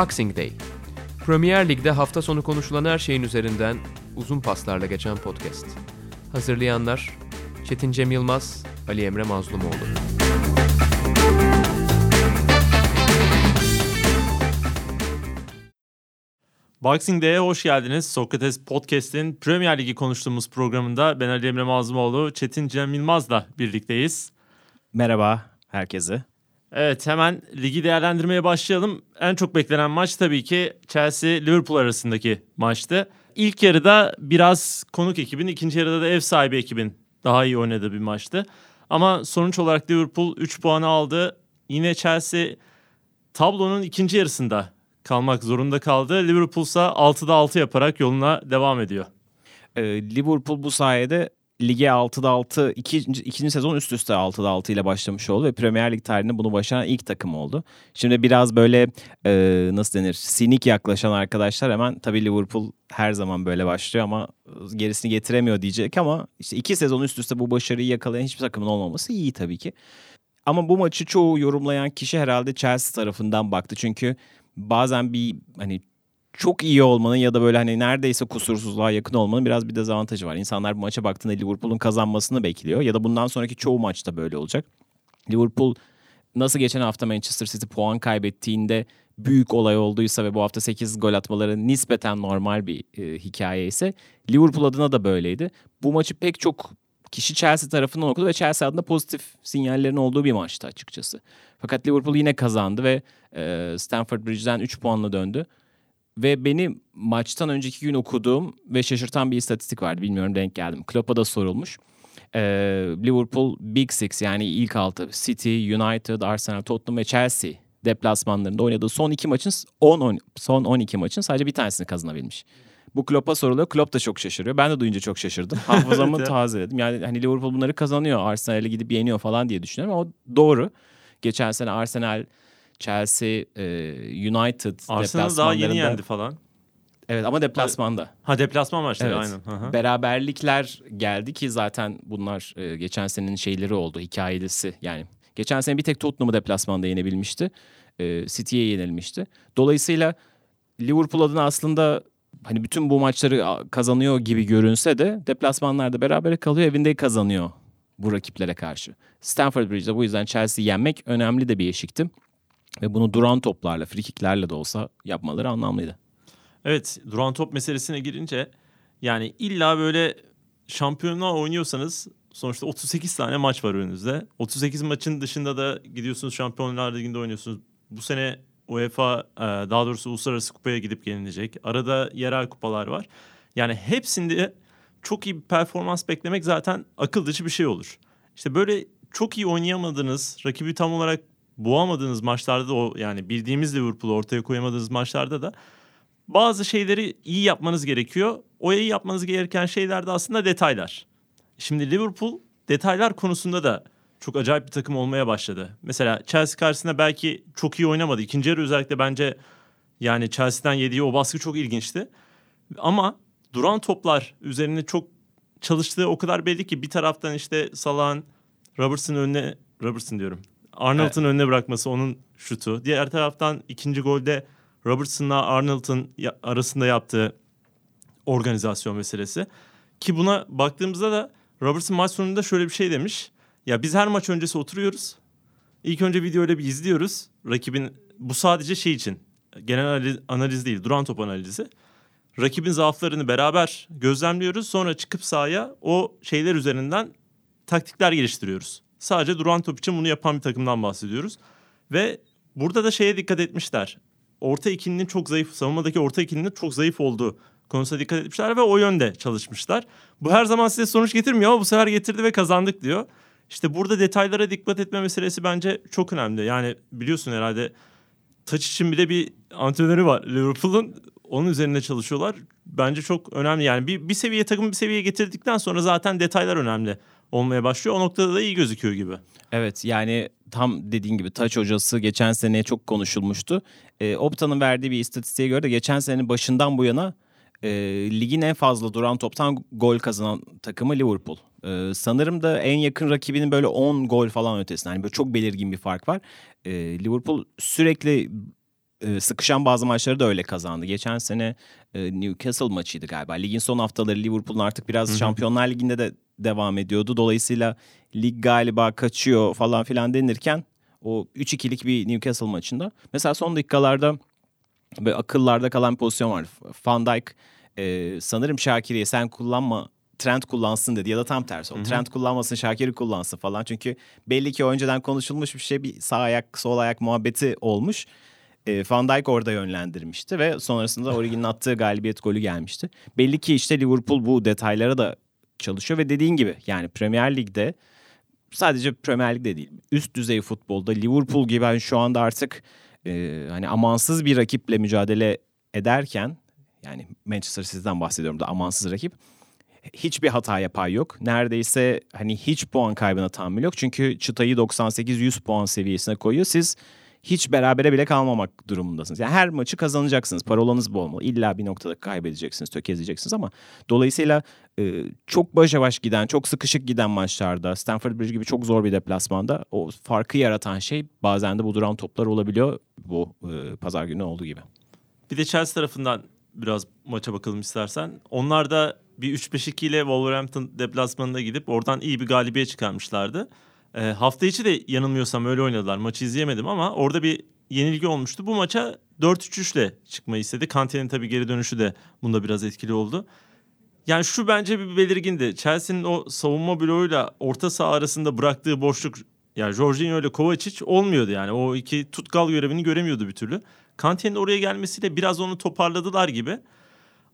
Boxing Day. Premier Lig'de hafta sonu konuşulan her şeyin üzerinden uzun paslarla geçen podcast. Hazırlayanlar Çetin Cem Yılmaz, Ali Emre Mazlumoğlu. Boxing Day'e hoş geldiniz. Sokrates Podcast'in Premier Ligi konuştuğumuz programında ben Ali Emre Mazlumoğlu, Çetin Cem Yılmaz'la birlikteyiz. Merhaba herkese. Evet hemen ligi değerlendirmeye başlayalım. En çok beklenen maç tabii ki Chelsea-Liverpool arasındaki maçtı. İlk yarıda biraz konuk ekibin, ikinci yarıda da ev sahibi ekibin daha iyi oynadığı bir maçtı. Ama sonuç olarak Liverpool 3 puanı aldı. Yine Chelsea tablonun ikinci yarısında kalmak zorunda kaldı. Liverpool ise 6'da 6 yaparak yoluna devam ediyor. Ee, Liverpool bu sayede lige 6'da 6 ikinci, ikinci sezon üst üste 6'da 6 ile başlamış oldu ve Premier Lig tarihinde bunu başaran ilk takım oldu. Şimdi biraz böyle e, nasıl denir sinik yaklaşan arkadaşlar hemen tabii Liverpool her zaman böyle başlıyor ama gerisini getiremiyor diyecek ama işte iki sezon üst üste bu başarıyı yakalayan hiçbir takımın olmaması iyi tabii ki. Ama bu maçı çoğu yorumlayan kişi herhalde Chelsea tarafından baktı. Çünkü bazen bir hani çok iyi olmanın ya da böyle hani neredeyse kusursuzluğa yakın olmanın biraz bir dezavantajı var. İnsanlar bu maça baktığında Liverpool'un kazanmasını bekliyor ya da bundan sonraki çoğu maçta böyle olacak. Liverpool nasıl geçen hafta Manchester City puan kaybettiğinde büyük olay olduysa ve bu hafta 8 gol atmaları nispeten normal bir e, hikaye ise Liverpool adına da böyleydi. Bu maçı pek çok kişi Chelsea tarafından okudu ve Chelsea adına pozitif sinyallerin olduğu bir maçtı açıkçası. Fakat Liverpool yine kazandı ve e, Stamford Bridge'den 3 puanla döndü. Ve beni maçtan önceki gün okuduğum ve şaşırtan bir istatistik vardı. Bilmiyorum denk geldim. Klopp'a da sorulmuş. Ee, Liverpool Big Six yani ilk altı City, United, Arsenal, Tottenham ve Chelsea deplasmanlarında oynadığı son iki maçın 10 son 12 maçın sadece bir tanesini kazanabilmiş. Bu Klopp'a soruluyor. Klopp da çok şaşırıyor. Ben de duyunca çok şaşırdım. Hafızamı evet tazeledim. Yani hani Liverpool bunları kazanıyor. Arsenal'e gidip yeniyor falan diye düşünüyorum ama o doğru. Geçen sene Arsenal Chelsea, e, United Arsenal daha yeni yendi falan. Evet ama deplasmanda. Ha deplasman maçları evet. aynen. Hı-hı. Beraberlikler geldi ki zaten bunlar e, geçen senenin şeyleri oldu hikayelisi. Yani geçen sene bir tek Tottenham'ı deplasmanda yenebilmişti. E, City'ye yenilmişti. Dolayısıyla Liverpool adına aslında hani bütün bu maçları kazanıyor gibi görünse de deplasmanlarda beraber kalıyor, evinde kazanıyor bu rakiplere karşı. Stamford Bridge'de bu yüzden Chelsea yenmek önemli de bir eşikti. Ve bunu duran toplarla, frikiklerle de olsa yapmaları anlamlıydı. Evet, duran top meselesine girince yani illa böyle şampiyonluğa oynuyorsanız sonuçta 38 tane maç var önünüzde. 38 maçın dışında da gidiyorsunuz Şampiyonlar Ligi'nde oynuyorsunuz. Bu sene UEFA e, daha doğrusu uluslararası kupaya gidip gelinecek. Arada yerel kupalar var. Yani hepsinde çok iyi bir performans beklemek zaten akıl dışı bir şey olur. İşte böyle çok iyi oynayamadığınız, rakibi tam olarak boğamadığınız maçlarda da o yani bildiğimiz Liverpool'u ortaya koyamadığınız maçlarda da bazı şeyleri iyi yapmanız gerekiyor. O iyi yapmanız gereken şeyler de aslında detaylar. Şimdi Liverpool detaylar konusunda da çok acayip bir takım olmaya başladı. Mesela Chelsea karşısında belki çok iyi oynamadı. İkinci yarı özellikle bence yani Chelsea'den yediği o baskı çok ilginçti. Ama duran toplar üzerine çok çalıştığı o kadar belli ki bir taraftan işte Salah'ın Robertson önüne Robertson diyorum. Arnold'un evet. önüne bırakması onun şutu. Diğer taraftan ikinci golde Robertson'la Arnold'un arasında yaptığı organizasyon meselesi. Ki buna baktığımızda da Robertson maç sonunda şöyle bir şey demiş. Ya biz her maç öncesi oturuyoruz. İlk önce videoyla bir izliyoruz. Rakibin bu sadece şey için. Genel analiz, analiz değil, duran top analizi. Rakibin zaaflarını beraber gözlemliyoruz. Sonra çıkıp sahaya o şeyler üzerinden taktikler geliştiriyoruz. Sadece duran top için bunu yapan bir takımdan bahsediyoruz. Ve burada da şeye dikkat etmişler. Orta ikilinin çok zayıf, savunmadaki orta ikilinin çok zayıf olduğu konusuna dikkat etmişler ve o yönde çalışmışlar. Bu her zaman size sonuç getirmiyor ama bu sefer getirdi ve kazandık diyor. İşte burada detaylara dikkat etme meselesi bence çok önemli. Yani biliyorsun herhalde taç için bile bir antrenörü var Liverpool'un. Onun üzerinde çalışıyorlar. Bence çok önemli. Yani bir, bir seviye takım bir seviyeye getirdikten sonra zaten detaylar önemli olmaya başlıyor. O noktada da iyi gözüküyor gibi. Evet yani tam dediğin gibi Taç hocası geçen sene çok konuşulmuştu. E, Opta'nın verdiği bir istatistiğe göre de geçen senenin başından bu yana e, ligin en fazla duran toptan gol kazanan takımı Liverpool. E, sanırım da en yakın rakibinin böyle 10 gol falan ötesinde. Yani böyle çok belirgin bir fark var. E, Liverpool sürekli e, sıkışan bazı maçları da öyle kazandı. Geçen sene e, Newcastle maçıydı galiba. Ligin son haftaları Liverpool'un artık biraz Hı-hı. Şampiyonlar Ligi'nde de devam ediyordu. Dolayısıyla lig galiba kaçıyor falan filan denirken o 3-2'lik bir Newcastle maçında. Mesela son dakikalarda böyle akıllarda kalan pozisyon var. Van Dijk e, sanırım Şakir'e sen kullanma Trent kullansın dedi ya da tam tersi oldu. Trent kullanmasın Şakir'i kullansın falan. Çünkü belli ki önceden konuşulmuş bir şey bir sağ ayak sol ayak muhabbeti olmuş. E, Van Dijk orada yönlendirmişti ve sonrasında Origi'nin attığı galibiyet golü gelmişti. Belli ki işte Liverpool bu detaylara da çalışıyor ve dediğin gibi yani Premier Lig'de sadece Premier Lig'de değil üst düzey futbolda Liverpool gibi yani şu anda artık e, hani amansız bir rakiple mücadele ederken yani Manchester City'den bahsediyorum da amansız rakip hiçbir hata yapay yok. Neredeyse hani hiç puan kaybına tahammül yok. Çünkü çıtayı 98-100 puan seviyesine koyuyor. Siz hiç berabere bile kalmamak durumundasınız. Yani her maçı kazanacaksınız. Parolanız bol olmalı. İlla bir noktada kaybedeceksiniz, tökezleyeceksiniz ama dolayısıyla e, çok baş giden, çok sıkışık giden maçlarda, Stanford Bridge gibi çok zor bir deplasmanda o farkı yaratan şey bazen de bu duran toplar olabiliyor. Bu e, pazar günü olduğu gibi. Bir de Chelsea tarafından biraz maça bakalım istersen. Onlar da bir 3-5-2 ile Wolverhampton deplasmanına gidip oradan iyi bir galibiyet çıkarmışlardı. E, hafta içi de yanılmıyorsam öyle oynadılar. Maçı izleyemedim ama orada bir yenilgi olmuştu. Bu maça 4-3-3 ile çıkmayı istedi. Kante'nin tabii geri dönüşü de bunda biraz etkili oldu. Yani şu bence bir belirgindi. Chelsea'nin o savunma bloğuyla orta saha arasında bıraktığı boşluk yani Jorginho ile Kovacic olmuyordu yani. O iki tutkal görevini göremiyordu bir türlü. Kante'nin oraya gelmesiyle biraz onu toparladılar gibi.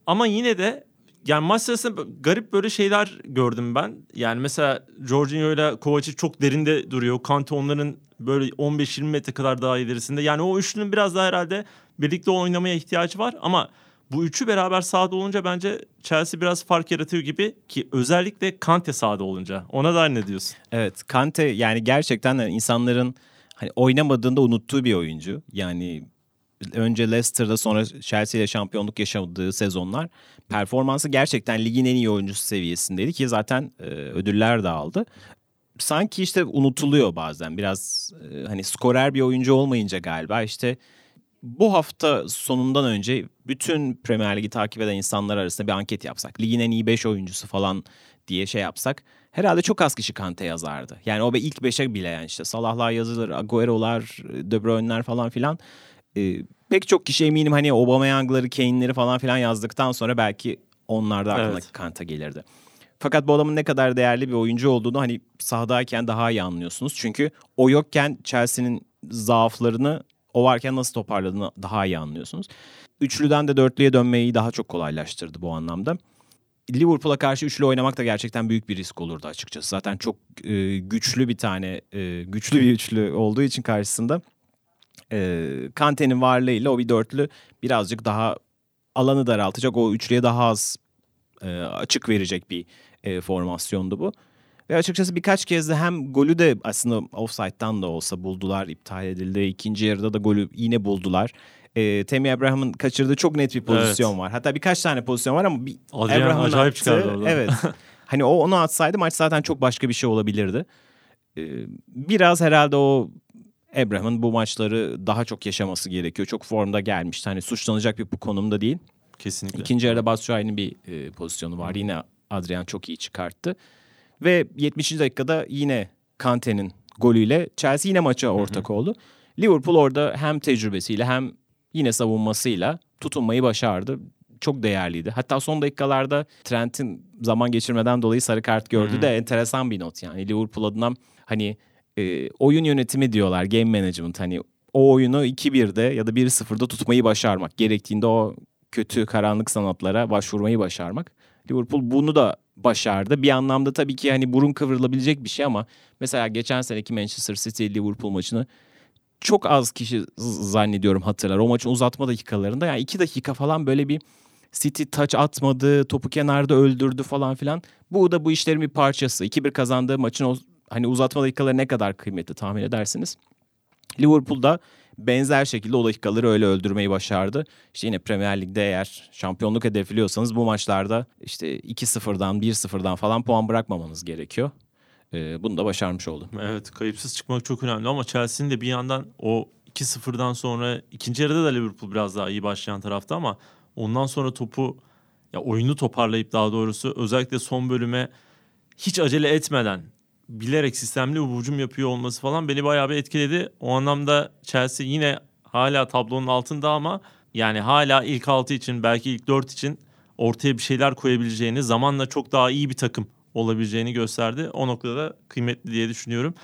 Ama yine de yani maç sırasında garip böyle şeyler gördüm ben. Yani mesela Jorginho ile Kovacic çok derinde duruyor. Kante onların böyle 15-20 metre kadar daha ilerisinde. Yani o üçlünün biraz daha herhalde birlikte oynamaya ihtiyacı var. Ama bu üçü beraber sahada olunca bence Chelsea biraz fark yaratıyor gibi ki özellikle Kante sahada olunca. Ona da ne diyorsun? Evet Kante yani gerçekten insanların hani oynamadığında unuttuğu bir oyuncu. Yani önce Leicester'da sonra Chelsea ile şampiyonluk yaşadığı sezonlar performansı gerçekten ligin en iyi oyuncusu seviyesindeydi ki zaten e, ödüller de aldı. Sanki işte unutuluyor bazen biraz e, hani skorer bir oyuncu olmayınca galiba işte bu hafta sonundan önce bütün Premier Ligi takip eden insanlar arasında bir anket yapsak. Ligin en iyi 5 oyuncusu falan diye şey yapsak. Herhalde çok az kişi Kante yazardı. Yani o be ilk 5'e bile yani işte Salah'lar yazılır, Agüero'lar, De Bruyne'ler falan filan e, pek çok kişi eminim hani Aubameyang'ları, Kane'leri falan filan yazdıktan sonra belki onlar da aklına evet. Kanta gelirdi. Fakat bu adamın ne kadar değerli bir oyuncu olduğunu hani sahadayken daha iyi anlıyorsunuz. Çünkü o yokken Chelsea'nin zaaflarını o varken nasıl toparladığını daha iyi anlıyorsunuz. Üçlüden de dörtlüye dönmeyi daha çok kolaylaştırdı bu anlamda. Liverpool'a karşı üçlü oynamak da gerçekten büyük bir risk olurdu açıkçası. Zaten çok e, güçlü bir tane, e, güçlü bir üçlü olduğu için karşısında e, Kante'nin varlığıyla o bir dörtlü birazcık daha alanı daraltacak. O üçlüye daha az e, açık verecek bir e, formasyondu bu. Ve açıkçası birkaç kez de hem golü de aslında offside'dan da olsa buldular, iptal edildi. İkinci yarıda da golü yine buldular. E, Temi Abraham'ın kaçırdığı çok net bir pozisyon evet. var. Hatta birkaç tane pozisyon var ama bir Adrian acayip attı, çıkardı orada. Evet. hani o onu atsaydı maç zaten çok başka bir şey olabilirdi. E, biraz herhalde o Abraham'ın bu maçları daha çok yaşaması gerekiyor. Çok formda gelmişti. Hani suçlanacak bir bu konumda değil. Kesinlikle. İkinci yarıda Batshuayi'nin bir e, pozisyonu var. Yine Adrian çok iyi çıkarttı. Ve 70. dakikada yine Kante'nin golüyle Chelsea yine maça ortak hı hı. oldu. Liverpool orada hem tecrübesiyle hem yine savunmasıyla tutunmayı başardı. Çok değerliydi. Hatta son dakikalarda Trent'in zaman geçirmeden dolayı sarı kart gördü hı hı. de enteresan bir not yani. Liverpool adına hani e, oyun yönetimi diyorlar game management hani o oyunu 2-1'de ya da 1-0'da tutmayı başarmak. Gerektiğinde o kötü karanlık sanatlara başvurmayı başarmak. Liverpool bunu da başardı. Bir anlamda tabii ki hani burun kıvrılabilecek bir şey ama mesela geçen seneki Manchester City Liverpool maçını çok az kişi zannediyorum hatırlar. O maçın uzatma dakikalarında yani iki dakika falan böyle bir City touch atmadı, topu kenarda öldürdü falan filan. Bu da bu işlerin bir parçası. 2-1 kazandığı maçın o hani uzatma dakikaları ne kadar kıymetli tahmin edersiniz. Liverpool'da benzer şekilde o dakikaları öyle öldürmeyi başardı. İşte yine Premier Lig'de eğer şampiyonluk hedefliyorsanız bu maçlarda işte 2-0'dan 1-0'dan falan puan bırakmamanız gerekiyor. Ee, bunu da başarmış oldu. Evet kayıpsız çıkmak çok önemli ama Chelsea'nin de bir yandan o 2-0'dan sonra ikinci yarıda da Liverpool biraz daha iyi başlayan tarafta ama ondan sonra topu ya oyunu toparlayıp daha doğrusu özellikle son bölüme hiç acele etmeden bilerek sistemli hücum yapıyor olması falan beni bayağı bir etkiledi. O anlamda Chelsea yine hala tablonun altında ama yani hala ilk 6 için belki ilk 4 için ortaya bir şeyler koyabileceğini, zamanla çok daha iyi bir takım olabileceğini gösterdi. O noktada da kıymetli diye düşünüyorum.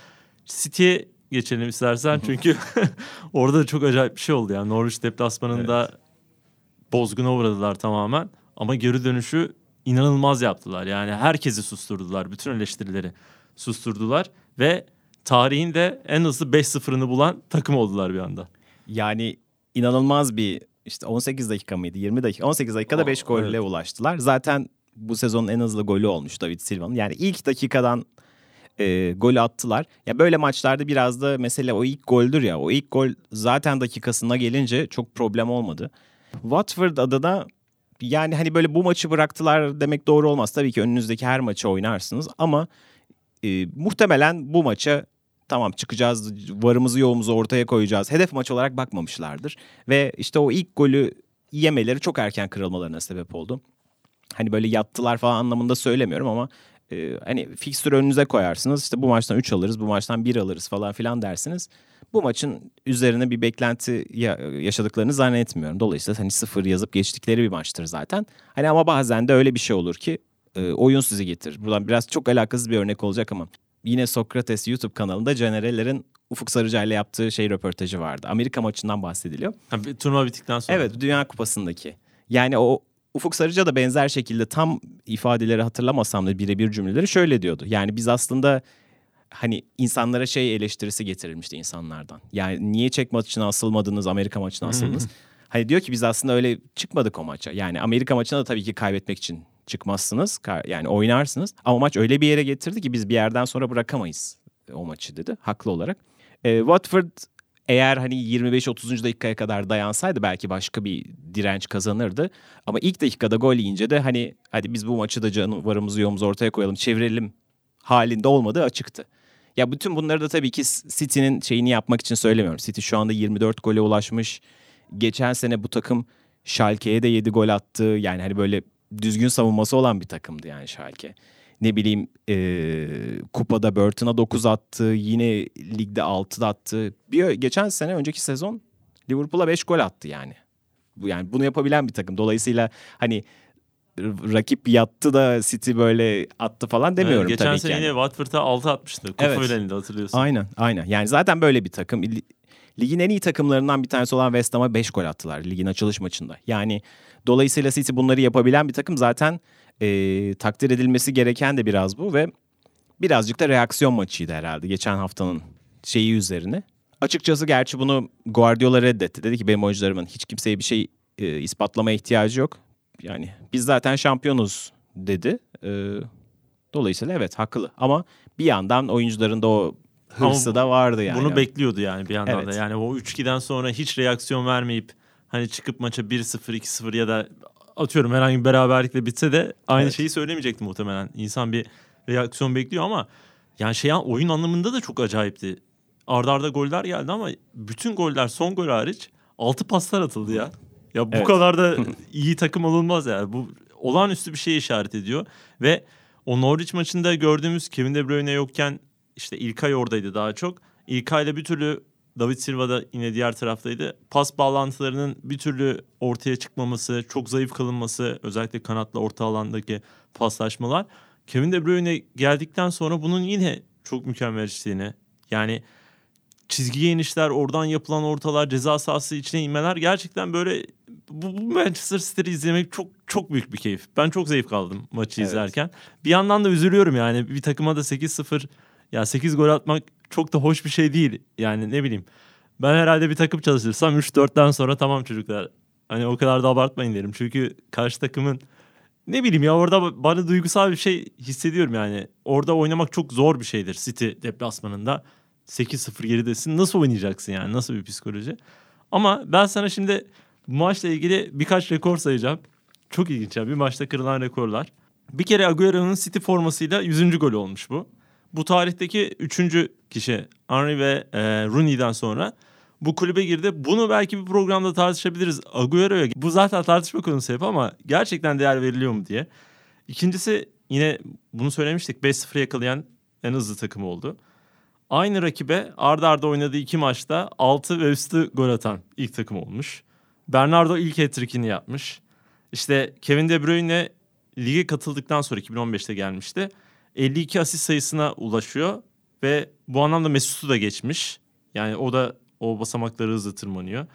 City'ye geçelim istersen çünkü orada da çok acayip bir şey oldu yani Norwich deplasmanında evet. bozguna uğradılar tamamen ama geri dönüşü inanılmaz yaptılar. Yani herkesi susturdular, bütün eleştirileri susturdular ve tarihin de en hızlı 5-0'ını bulan takım oldular bir anda. Yani inanılmaz bir işte 18 dakika mıydı 20 dakika 18 dakikada 5 golle evet. ulaştılar. Zaten bu sezonun en hızlı golü olmuş David Silva'nın. Yani ilk dakikadan e, gol attılar. Ya böyle maçlarda biraz da mesele o ilk goldür ya. O ilk gol zaten dakikasına gelince çok problem olmadı. Watford adına yani hani böyle bu maçı bıraktılar demek doğru olmaz. Tabii ki önünüzdeki her maçı oynarsınız ama e, muhtemelen bu maça tamam çıkacağız varımızı yoğumuzu ortaya koyacağız. Hedef maç olarak bakmamışlardır. Ve işte o ilk golü yemeleri çok erken kırılmalarına sebep oldu. Hani böyle yattılar falan anlamında söylemiyorum ama e, hani fikstür önünüze koyarsınız. İşte bu maçtan 3 alırız, bu maçtan 1 alırız falan filan dersiniz. Bu maçın üzerine bir beklenti yaşadıklarını zannetmiyorum. Dolayısıyla hani sıfır yazıp geçtikleri bir maçtır zaten. Hani ama bazen de öyle bir şey olur ki e, oyun sizi getirir. Buradan biraz çok alakasız bir örnek olacak ama yine Sokrates YouTube kanalında Canereller'in Ufuk Sarıca ile yaptığı şey röportajı vardı. Amerika maçından bahsediliyor. Ha, turnuva bittikten sonra. Evet, Dünya Kupası'ndaki. Yani o Ufuk Sarıca da benzer şekilde tam ifadeleri hatırlamasam da birebir cümleleri şöyle diyordu. Yani biz aslında hani insanlara şey eleştirisi getirilmişti insanlardan. Yani niye çek maçına asılmadınız, Amerika maçına asıldınız? hani diyor ki biz aslında öyle çıkmadık o maça. Yani Amerika maçına da tabii ki kaybetmek için çıkmazsınız. Yani oynarsınız. Ama maç öyle bir yere getirdi ki biz bir yerden sonra bırakamayız o maçı dedi. Haklı olarak. E, Watford eğer hani 25-30. dakikaya kadar dayansaydı belki başka bir direnç kazanırdı. Ama ilk dakikada gol yiyince de hani hadi biz bu maçı da canım varımızı yoğumuzu ortaya koyalım çevirelim halinde olmadığı açıktı. Ya bütün bunları da tabii ki City'nin şeyini yapmak için söylemiyorum. City şu anda 24 gole ulaşmış. Geçen sene bu takım Schalke'ye de 7 gol attı. Yani hani böyle düzgün savunması olan bir takımdı yani Schalke. Ne bileyim e, kupada Burton'a 9 attı. Yine ligde 6 attı. Bir geçen sene önceki sezon Liverpool'a 5 gol attı yani. Bu yani bunu yapabilen bir takım. Dolayısıyla hani rakip yattı da City böyle attı falan demiyorum evet, geçen tabii ki. Geçen sene yine Watford'a 6 atmıştı. Kupa evet. hatırlıyorsun. Aynen aynen. Yani zaten böyle bir takım. Ligin en iyi takımlarından bir tanesi olan West Ham'a 5 gol attılar ligin açılış maçında. Yani dolayısıyla City bunları yapabilen bir takım zaten e, takdir edilmesi gereken de biraz bu ve birazcık da reaksiyon maçıydı herhalde geçen haftanın şeyi üzerine. Açıkçası gerçi bunu Guardiola reddetti. Dedi ki benim oyuncularımın hiç kimseye bir şey e, ispatlamaya ihtiyacı yok. Yani biz zaten şampiyonuz dedi. E, dolayısıyla evet haklı ama bir yandan oyuncuların da o hırsı Ama da vardı yani. Bunu bekliyordu yani bir yandan evet. da. Yani o 3-2'den sonra hiç reaksiyon vermeyip hani çıkıp maça 1-0 2-0 ya da atıyorum herhangi bir beraberlikle bitse de aynı evet. şeyi söylemeyecekti muhtemelen. İnsan bir reaksiyon bekliyor ama yani şey oyun anlamında da çok acayipti. Arda arda goller geldi ama bütün goller son gol hariç 6 paslar atıldı ya. Ya bu evet. kadar da iyi takım olunmaz yani. Bu olağanüstü bir şey işaret ediyor ve o Norwich maçında gördüğümüz Kevin De Bruyne yokken işte İlkay oradaydı daha çok. İlkay'la bir türlü David Silva da yine diğer taraftaydı. Pas bağlantılarının bir türlü ortaya çıkmaması, çok zayıf kalınması, özellikle kanatla orta alandaki paslaşmalar. Kevin De Bruyne geldikten sonra bunun yine çok mükemmel işlediğini, yani çizgiye inişler, oradan yapılan ortalar, ceza sahası içine inmeler gerçekten böyle bu, bu Manchester City'yi izlemek çok çok büyük bir keyif. Ben çok zevk aldım maçı evet. izlerken. Bir yandan da üzülüyorum yani bir takıma da 8-0 ya 8 gol atmak çok da hoş bir şey değil. Yani ne bileyim. Ben herhalde bir takım çalışırsam 3-4'ten sonra tamam çocuklar. Hani o kadar da abartmayın derim. Çünkü karşı takımın ne bileyim ya orada bana duygusal bir şey hissediyorum yani. Orada oynamak çok zor bir şeydir City deplasmanında. 8-0 geridesin. Nasıl oynayacaksın yani? Nasıl bir psikoloji? Ama ben sana şimdi maçla ilgili birkaç rekor sayacağım. Çok ilginç ya. Bir maçta kırılan rekorlar. Bir kere Agüero'nun City formasıyla 100. golü olmuş bu bu tarihteki üçüncü kişi Henry ve e, Rooney'den sonra bu kulübe girdi. Bunu belki bir programda tartışabiliriz. Agüero'ya bu zaten tartışma konusu hep ama gerçekten değer veriliyor mu diye. İkincisi yine bunu söylemiştik 5-0 yakalayan en hızlı takım oldu. Aynı rakibe ardarda arda oynadığı iki maçta 6 ve üstü gol atan ilk takım olmuş. Bernardo ilk hat-trick'ini yapmış. İşte Kevin De Bruyne lige katıldıktan sonra 2015'te gelmişti. 52 asist sayısına ulaşıyor ve bu anlamda Mesut'u da geçmiş. Yani o da o basamakları hızlı tırmanıyor.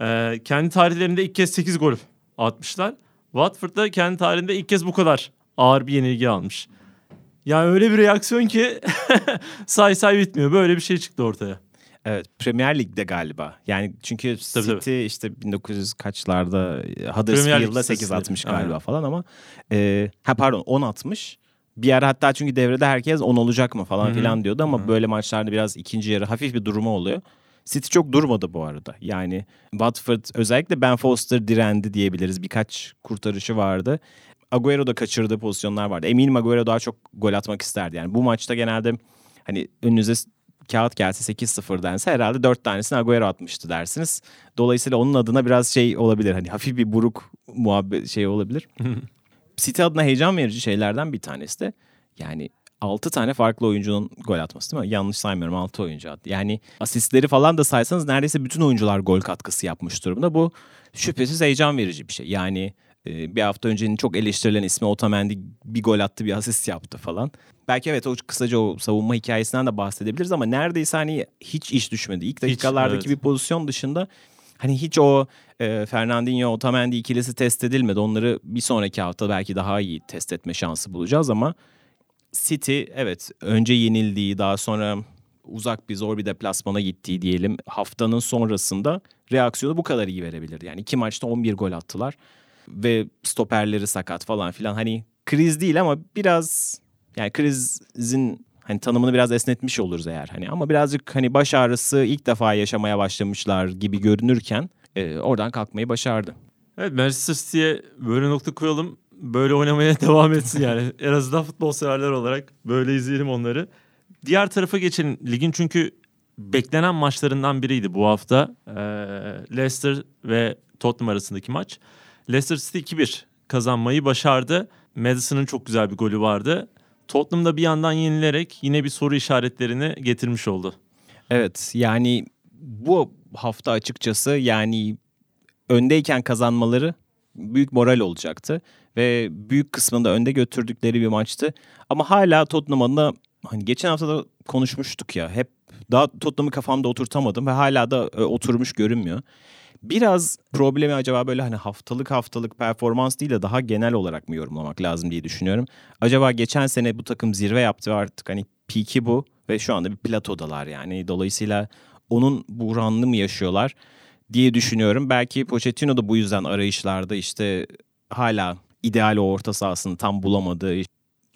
Ee, kendi tarihlerinde ilk kez 8 gol atmışlar. Watford'da kendi tarihinde ilk kez bu kadar ağır bir yenilgi almış. Yani öyle bir reaksiyon ki say say bitmiyor. Böyle bir şey çıktı ortaya. Evet Premier Lig'de galiba. Yani çünkü tabii, City tabii. işte 1900 kaçlarda Huddersfield'da 8 atmış galiba Aynen. falan ama e, ha pardon 10 atmış. Bir ara hatta çünkü devrede herkes 10 olacak mı falan Hı-hı. filan diyordu ama Hı-hı. böyle maçlarda biraz ikinci yarı hafif bir durumu oluyor. City çok durmadı bu arada. Yani Watford özellikle Ben Foster direndi diyebiliriz. Birkaç kurtarışı vardı. Agüero da kaçırdığı pozisyonlar vardı. Eminim Agüero daha çok gol atmak isterdi. Yani bu maçta genelde hani önünüze kağıt gelse 8-0 dense herhalde 4 tanesini Agüero atmıştı dersiniz. Dolayısıyla onun adına biraz şey olabilir. Hani hafif bir buruk muhabbet şey olabilir. City adına heyecan verici şeylerden bir tanesi de yani 6 tane farklı oyuncunun gol atması değil mi? Yanlış saymıyorum 6 oyuncu attı. Yani asistleri falan da saysanız neredeyse bütün oyuncular gol katkısı yapmış durumda. Bu şüphesiz heyecan verici bir şey. Yani e, bir hafta öncenin çok eleştirilen ismi Otamendi bir gol attı bir asist yaptı falan. Belki evet o kısaca o savunma hikayesinden de bahsedebiliriz ama neredeyse hani hiç iş düşmedi. İlk dakikalardaki hiç, evet. bir pozisyon dışında hani hiç o e, Fernandinho Otamendi ikilisi test edilmedi. Onları bir sonraki hafta belki daha iyi test etme şansı bulacağız ama City evet önce yenildiği daha sonra uzak bir zor bir deplasmana gittiği diyelim haftanın sonrasında reaksiyonu bu kadar iyi verebilirdi. Yani iki maçta 11 gol attılar ve stoperleri sakat falan filan hani kriz değil ama biraz yani krizin hani tanımını biraz esnetmiş oluruz eğer hani ama birazcık hani baş ağrısı ilk defa yaşamaya başlamışlar gibi görünürken e, oradan kalkmayı başardı. Evet Manchester City'ye böyle nokta koyalım. Böyle oynamaya devam etsin yani. en azından futbol severler olarak böyle izleyelim onları. Diğer tarafa geçelim. Ligin çünkü beklenen maçlarından biriydi bu hafta. Ee, Leicester ve Tottenham arasındaki maç. Leicester City 2-1 kazanmayı başardı. Madison'ın çok güzel bir golü vardı. Tottenham da bir yandan yenilerek yine bir soru işaretlerini getirmiş oldu. Evet yani bu hafta açıkçası yani öndeyken kazanmaları büyük moral olacaktı ve büyük kısmında önde götürdükleri bir maçtı. Ama hala Tottenham adına hani geçen hafta da konuşmuştuk ya hep daha Tottenham'ı kafamda oturtamadım ve hala da e, oturmuş görünmüyor. Biraz problemi acaba böyle hani haftalık haftalık performans değil de daha genel olarak mı yorumlamak lazım diye düşünüyorum. Acaba geçen sene bu takım zirve yaptı artık hani peak'i bu ve şu anda bir platodalar yani. Dolayısıyla onun buhranını mı yaşıyorlar diye düşünüyorum. Belki Pochettino da bu yüzden arayışlarda işte hala ideal o orta sahasını tam bulamadı.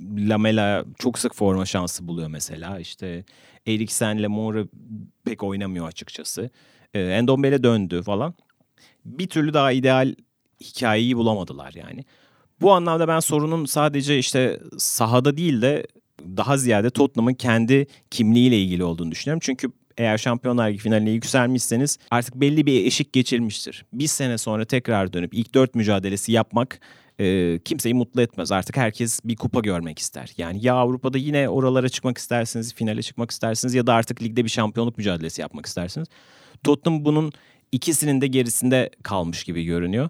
Lamela çok sık forma şansı buluyor mesela. İşte Eriksen'le Moura pek oynamıyor açıkçası. E, Endombele döndü falan. Bir türlü daha ideal hikayeyi bulamadılar yani. Bu anlamda ben sorunun sadece işte sahada değil de daha ziyade Tottenham'ın kendi kimliğiyle ilgili olduğunu düşünüyorum. Çünkü eğer Şampiyonlar Ligi finaline yükselmişseniz artık belli bir eşik geçirmiştir. Bir sene sonra tekrar dönüp ilk dört mücadelesi yapmak e, kimseyi mutlu etmez. Artık herkes bir kupa görmek ister. Yani ya Avrupa'da yine oralara çıkmak istersiniz, finale çıkmak istersiniz ya da artık ligde bir şampiyonluk mücadelesi yapmak istersiniz. Tottenham bunun ikisinin de gerisinde kalmış gibi görünüyor.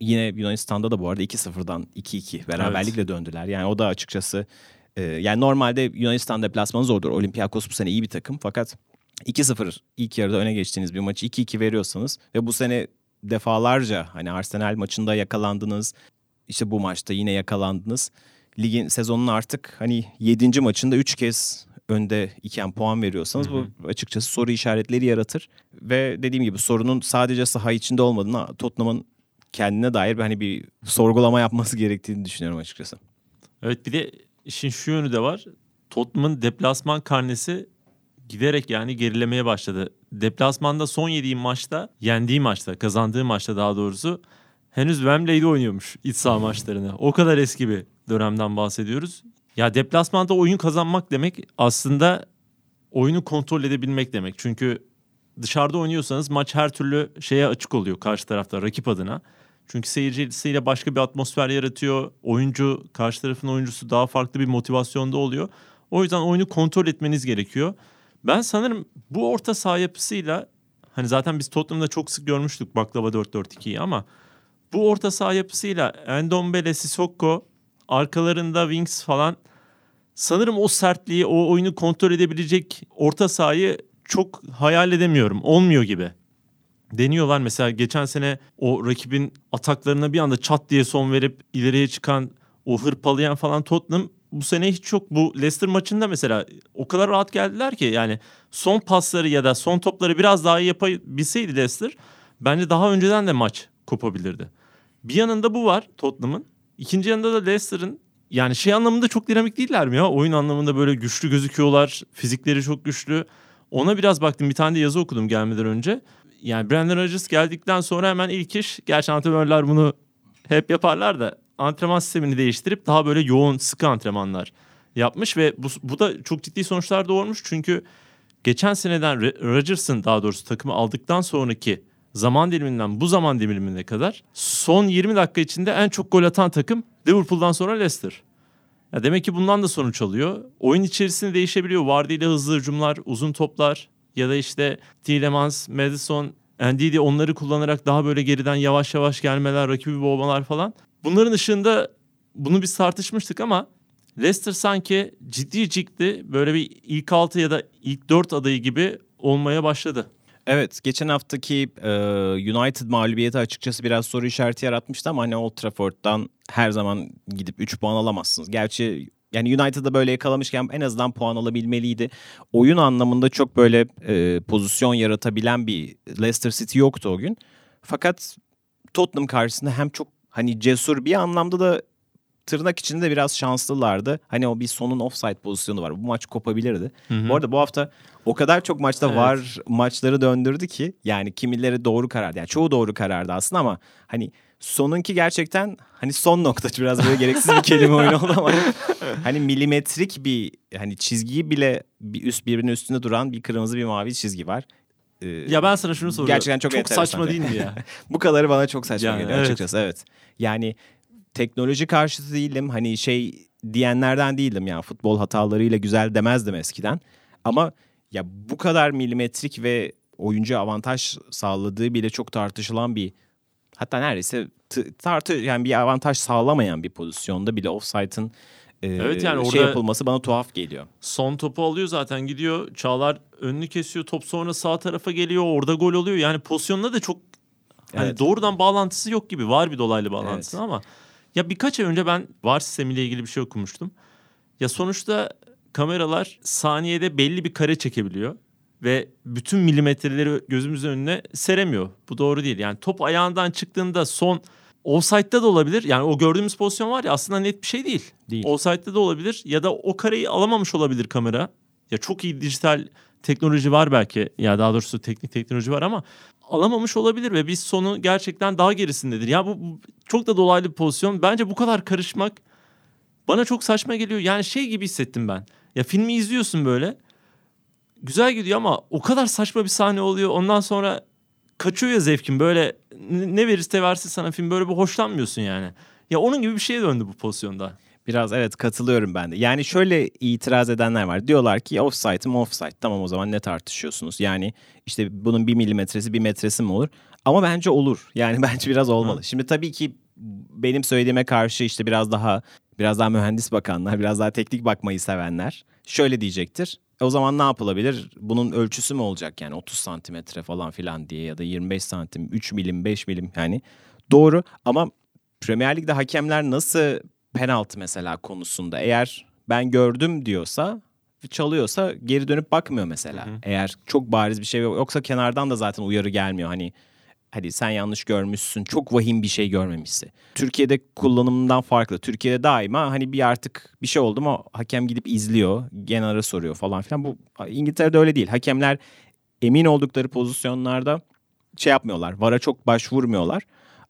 Yine Yunanistan'da da bu arada 2-0'dan 2-2 beraberlikle evet. döndüler. Yani o da açıkçası e, yani normalde Yunanistan deplasmanı zordur. Olympiakos bu sene iyi bir takım fakat 2-0 ilk yarıda öne geçtiğiniz bir maçı 2-2 veriyorsanız ve bu sene defalarca hani Arsenal maçında yakalandınız. İşte bu maçta yine yakalandınız. Ligin sezonun artık hani 7. maçında 3 kez önde iken puan veriyorsanız hı hı. bu açıkçası soru işaretleri yaratır. Ve dediğim gibi sorunun sadece saha içinde olmadığını Tottenham'ın kendine dair bir hani bir sorgulama yapması gerektiğini düşünüyorum açıkçası. Evet bir de işin şu yönü de var. Tottenham'ın deplasman karnesi giderek yani gerilemeye başladı. Deplasmanda son yediğim maçta, yendiği maçta, kazandığı maçta daha doğrusu henüz Wembley'de oynuyormuş iç saha maçlarını. O kadar eski bir dönemden bahsediyoruz. Ya deplasmanda oyun kazanmak demek aslında oyunu kontrol edebilmek demek. Çünkü dışarıda oynuyorsanız maç her türlü şeye açık oluyor karşı tarafta rakip adına. Çünkü seyircisiyle başka bir atmosfer yaratıyor. Oyuncu, karşı tarafın oyuncusu daha farklı bir motivasyonda oluyor. O yüzden oyunu kontrol etmeniz gerekiyor. Ben sanırım bu orta saha yapısıyla hani zaten biz Tottenham'da çok sık görmüştük baklava 4-4-2'yi ama bu orta saha yapısıyla Endombele, Sissoko arkalarında Wings falan sanırım o sertliği, o oyunu kontrol edebilecek orta sahayı çok hayal edemiyorum. Olmuyor gibi. Deniyorlar mesela geçen sene o rakibin ataklarına bir anda çat diye son verip ileriye çıkan o hırpalayan falan Tottenham bu sene hiç yok. Bu Leicester maçında mesela o kadar rahat geldiler ki yani son pasları ya da son topları biraz daha iyi yapabilseydi Leicester bence daha önceden de maç kopabilirdi. Bir yanında bu var Tottenham'ın. İkinci yanında da Leicester'ın yani şey anlamında çok dinamik değiller mi ya? Oyun anlamında böyle güçlü gözüküyorlar. Fizikleri çok güçlü. Ona biraz baktım. Bir tane de yazı okudum gelmeden önce. Yani Brandon Rodgers geldikten sonra hemen ilk iş. Gerçi antrenörler bunu hep yaparlar da antrenman sistemini değiştirip daha böyle yoğun sıkı antrenmanlar yapmış ve bu, bu da çok ciddi sonuçlar doğurmuş. Çünkü geçen seneden Rodgers'ın daha doğrusu takımı aldıktan sonraki zaman diliminden bu zaman dilimine kadar son 20 dakika içinde en çok gol atan takım Liverpool'dan sonra Leicester. Ya demek ki bundan da sonuç alıyor. Oyun içerisinde değişebiliyor. Vardy ile hızlı hücumlar, uzun toplar ya da işte Tielemans, Madison, Ndidi onları kullanarak daha böyle geriden yavaş yavaş gelmeler, rakibi boğmalar falan. Bunların ışığında bunu biz tartışmıştık ama Leicester sanki ciddi ciddi böyle bir ilk 6 ya da ilk 4 adayı gibi olmaya başladı. Evet geçen haftaki e, United mağlubiyeti açıkçası biraz soru işareti yaratmıştı ama hani Old Trafford'dan her zaman gidip 3 puan alamazsınız. Gerçi yani United'da böyle yakalamışken en azından puan alabilmeliydi. Oyun anlamında çok böyle e, pozisyon yaratabilen bir Leicester City yoktu o gün. Fakat Tottenham karşısında hem çok hani cesur bir anlamda da tırnak içinde biraz şanslılardı. Hani o bir sonun offside pozisyonu var. Bu maç kopabilirdi. Hı hı. Bu arada bu hafta o kadar çok maçta evet. var maçları döndürdü ki yani kimileri doğru karardı. Yani çoğu doğru karardı aslında ama hani sonunki gerçekten hani son nokta biraz böyle gereksiz bir kelime oyunu oldu ama hani milimetrik bir hani çizgiyi bile bir üst birbirinin üstünde duran bir kırmızı bir mavi çizgi var. Ee, ya ben sana şunu soruyorum. Gerçekten çok, çok saçma değil mi ya? Bu kadarı bana çok saçma yani, geliyor evet. açıkçası evet. Yani teknoloji karşıtı değilim. Hani şey diyenlerden değildim ya. Futbol hatalarıyla güzel demezdim eskiden. Ama ya bu kadar milimetrik ve oyuncu avantaj sağladığı bile çok tartışılan bir hatta neredeyse tartı yani bir avantaj sağlamayan bir pozisyonda bile offside'ın e, evet yani şey yapılması bana tuhaf geliyor. Son topu alıyor zaten gidiyor. Çağlar önünü kesiyor. Top sonra sağ tarafa geliyor. Orada gol oluyor. Yani pozisyonda da çok hani evet. doğrudan bağlantısı yok gibi. Var bir dolaylı bağlantısı evet. ama ya birkaç ay önce ben VAR sistemiyle ilgili bir şey okumuştum. Ya sonuçta kameralar saniyede belli bir kare çekebiliyor ve bütün milimetreleri gözümüzün önüne seremiyor. Bu doğru değil. Yani top ayağından çıktığında son offside'da da olabilir. Yani o gördüğümüz pozisyon var ya aslında net bir şey değil. Değil. Offside'da da olabilir ya da o kareyi alamamış olabilir kamera. Ya çok iyi dijital teknoloji var belki. Ya daha doğrusu teknik teknoloji var ama alamamış olabilir ve biz sonu gerçekten daha gerisindedir. Ya bu, çok da dolaylı bir pozisyon. Bence bu kadar karışmak bana çok saçma geliyor. Yani şey gibi hissettim ben. Ya filmi izliyorsun böyle. Güzel gidiyor ama o kadar saçma bir sahne oluyor. Ondan sonra kaçıyor ya zevkin. Böyle ne verirse versin sana film böyle bir hoşlanmıyorsun yani. Ya onun gibi bir şeye döndü bu pozisyonda. Biraz evet katılıyorum ben de. Yani şöyle itiraz edenler var. Diyorlar ki offside mi offside. Tamam o zaman ne tartışıyorsunuz? Yani işte bunun bir milimetresi bir metresi mi olur? Ama bence olur. Yani bence biraz olmalı. Hı. Şimdi tabii ki benim söylediğime karşı işte biraz daha biraz daha mühendis bakanlar, biraz daha teknik bakmayı sevenler şöyle diyecektir. E o zaman ne yapılabilir? Bunun ölçüsü mü olacak yani 30 santimetre falan filan diye ya da 25 santim, 3 milim, 5 milim yani. Doğru ama Premier Lig'de hakemler nasıl penaltı mesela konusunda eğer ben gördüm diyorsa çalıyorsa geri dönüp bakmıyor mesela. Hı hı. Eğer çok bariz bir şey yok. Yoksa kenardan da zaten uyarı gelmiyor. Hani hadi sen yanlış görmüşsün. Çok vahim bir şey görmemişse. Türkiye'de kullanımından farklı. Türkiye'de daima hani bir artık bir şey oldu mu hakem gidip izliyor. Genara soruyor falan filan. Bu İngiltere'de öyle değil. Hakemler emin oldukları pozisyonlarda şey yapmıyorlar. VAR'a çok başvurmuyorlar.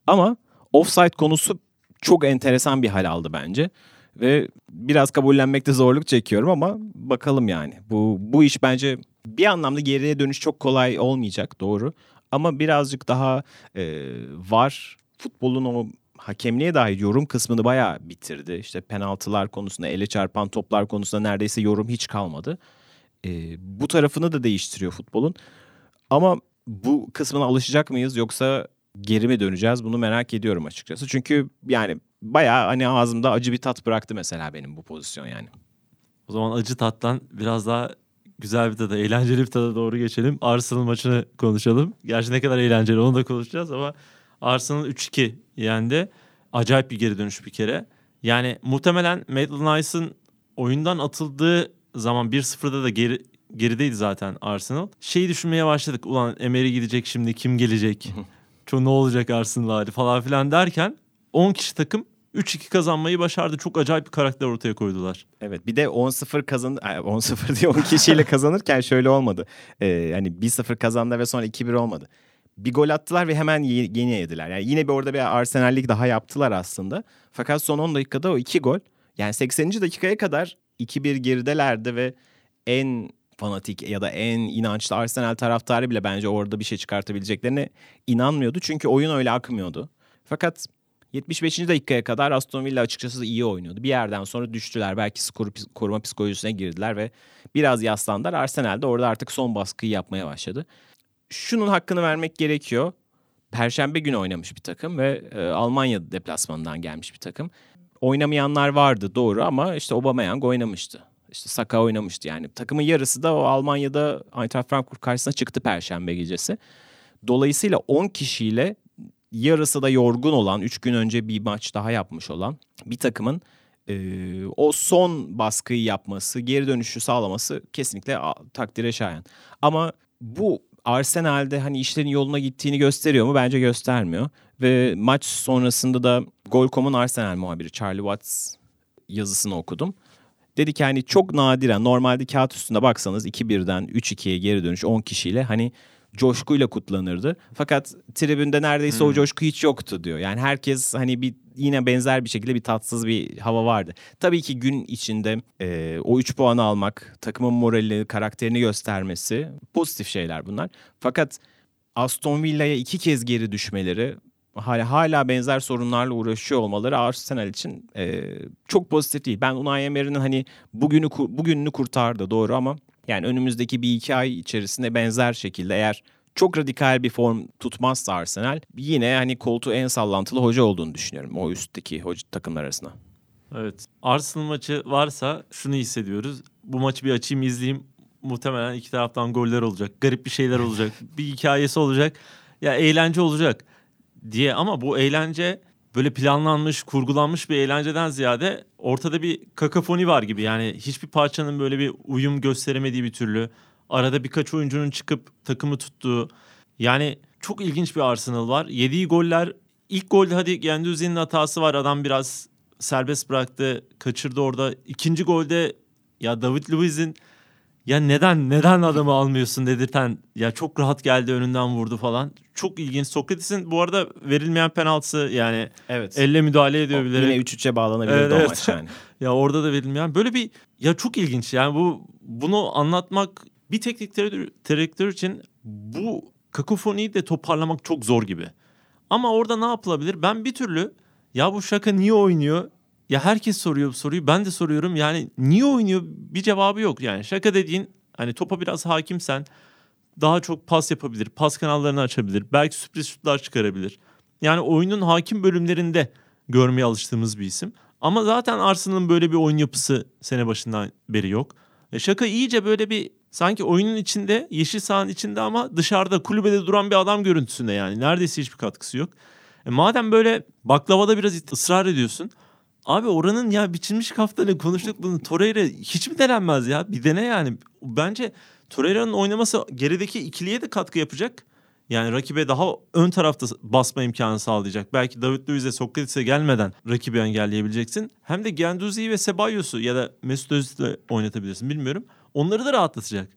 Ama offside konusu çok enteresan bir hal aldı bence. Ve biraz kabullenmekte zorluk çekiyorum ama bakalım yani. Bu bu iş bence bir anlamda geriye dönüş çok kolay olmayacak doğru. Ama birazcık daha e, var futbolun o hakemliğe dair yorum kısmını bayağı bitirdi. İşte penaltılar konusunda, ele çarpan toplar konusunda neredeyse yorum hiç kalmadı. E, bu tarafını da değiştiriyor futbolun. Ama bu kısmına alışacak mıyız yoksa geri mi döneceğiz bunu merak ediyorum açıkçası. Çünkü yani bayağı hani ağzımda acı bir tat bıraktı mesela benim bu pozisyon yani. O zaman acı tattan biraz daha güzel bir tada, eğlenceli bir tada doğru geçelim. Arsenal maçını konuşalım. Gerçi ne kadar eğlenceli onu da konuşacağız ama Arsenal 3-2 yendi. Acayip bir geri dönüş bir kere. Yani muhtemelen Maitland Nice'ın oyundan atıldığı zaman 1-0'da da geri, gerideydi zaten Arsenal. Şeyi düşünmeye başladık. Ulan Emery gidecek şimdi kim gelecek? Çok ne olacak Arsenal hali falan filan derken 10 kişi takım 3-2 kazanmayı başardı. Çok acayip bir karakter ortaya koydular. Evet bir de 10-0 kazan 10-0 diye 10 kişiyle kazanırken şöyle olmadı. Ee, hani 1-0 kazandı ve sonra 2-1 olmadı. Bir gol attılar ve hemen yeni yediler. Yani yine bir orada bir Arsenallik daha yaptılar aslında. Fakat son 10 dakikada o 2 gol. Yani 80. dakikaya kadar 2-1 geridelerdi ve en fanatik ya da en inançlı Arsenal taraftarı bile bence orada bir şey çıkartabileceklerine inanmıyordu. Çünkü oyun öyle akmıyordu. Fakat 75. dakikaya kadar Aston Villa açıkçası iyi oynuyordu. Bir yerden sonra düştüler. Belki skoru koruma psikolojisine girdiler ve biraz yaslandılar. Arsenal de orada artık son baskıyı yapmaya başladı. Şunun hakkını vermek gerekiyor. Perşembe günü oynamış bir takım ve e, Almanya deplasmanından gelmiş bir takım. Oynamayanlar vardı doğru ama işte Aubameyang oynamıştı. İşte Saka oynamıştı yani. Takımın yarısı da o Almanya'da Eintracht Frankfurt karşısına çıktı Perşembe gecesi. Dolayısıyla 10 kişiyle yarısı da yorgun olan, 3 gün önce bir maç daha yapmış olan bir takımın e, o son baskıyı yapması, geri dönüşü sağlaması kesinlikle takdire şayan. Ama bu Arsenal'de hani işlerin yoluna gittiğini gösteriyor mu? Bence göstermiyor. Ve maç sonrasında da Gol.com'un Arsenal muhabiri Charlie Watts yazısını okudum. Dedi ki hani çok nadiren normalde kağıt üstünde baksanız 2-1'den 3-2'ye geri dönüş 10 kişiyle hani coşkuyla kutlanırdı. Fakat tribünde neredeyse hmm. o coşku hiç yoktu diyor. Yani herkes hani bir yine benzer bir şekilde bir tatsız bir hava vardı. Tabii ki gün içinde e, o 3 puanı almak, takımın moralini, karakterini göstermesi pozitif şeyler bunlar. Fakat Aston Villa'ya iki kez geri düşmeleri hala, hala benzer sorunlarla uğraşıyor olmaları Arsenal için e, çok pozitif değil. Ben Unai Emery'nin hani bugünü bugününü kurtardı doğru ama yani önümüzdeki bir iki ay içerisinde benzer şekilde eğer çok radikal bir form tutmazsa Arsenal yine hani koltuğu en sallantılı hoca olduğunu düşünüyorum o üstteki hoca takımlar arasında. Evet. Arsenal maçı varsa şunu hissediyoruz. Bu maçı bir açayım izleyeyim. Muhtemelen iki taraftan goller olacak. Garip bir şeyler olacak. bir hikayesi olacak. Ya eğlence olacak diye ama bu eğlence böyle planlanmış, kurgulanmış bir eğlenceden ziyade ortada bir kakafoni var gibi. Yani hiçbir parçanın böyle bir uyum gösteremediği bir türlü. Arada birkaç oyuncunun çıkıp takımı tuttuğu. Yani çok ilginç bir Arsenal var. Yediği goller ilk golde hadi Genduzi'nin hatası var. Adam biraz serbest bıraktı, kaçırdı orada. İkinci golde ya David Luiz'in ya neden neden adamı almıyorsun dedirten ya çok rahat geldi önünden vurdu falan. Çok ilginç. Sokrates'in bu arada verilmeyen penaltısı yani evet. elle müdahale ediyor bile. Yine 3-3'e bağlanabilir evet, o evet. maç yani. ya orada da verilmeyen böyle bir ya çok ilginç yani bu bunu anlatmak bir teknik direktör için bu kakofoniyi de toparlamak çok zor gibi. Ama orada ne yapılabilir? Ben bir türlü ya bu şaka niye oynuyor? Ya herkes soruyor bu soruyu. Ben de soruyorum. Yani niye oynuyor? Bir cevabı yok. Yani şaka dediğin hani topa biraz hakimsen daha çok pas yapabilir. Pas kanallarını açabilir. Belki sürpriz şutlar çıkarabilir. Yani oyunun hakim bölümlerinde görmeye alıştığımız bir isim. Ama zaten Arsenal'ın böyle bir oyun yapısı sene başından beri yok. E şaka iyice böyle bir sanki oyunun içinde, yeşil sahanın içinde ama dışarıda kulübede duran bir adam görüntüsünde yani. Neredeyse hiçbir katkısı yok. E madem böyle baklavada biraz ısrar ediyorsun. Abi oranın ya biçilmiş kaftanı konuştuk bunu. Torreira hiç mi denenmez ya? Bir dene yani. Bence Torreira'nın oynaması gerideki ikiliye de katkı yapacak. Yani rakibe daha ön tarafta basma imkanı sağlayacak. Belki David Luiz'e Sokrates'e gelmeden rakibi engelleyebileceksin. Hem de Genduzi'yi ve Sebayos'u ya da Mesut Özil'i oynatabilirsin bilmiyorum. Onları da rahatlatacak.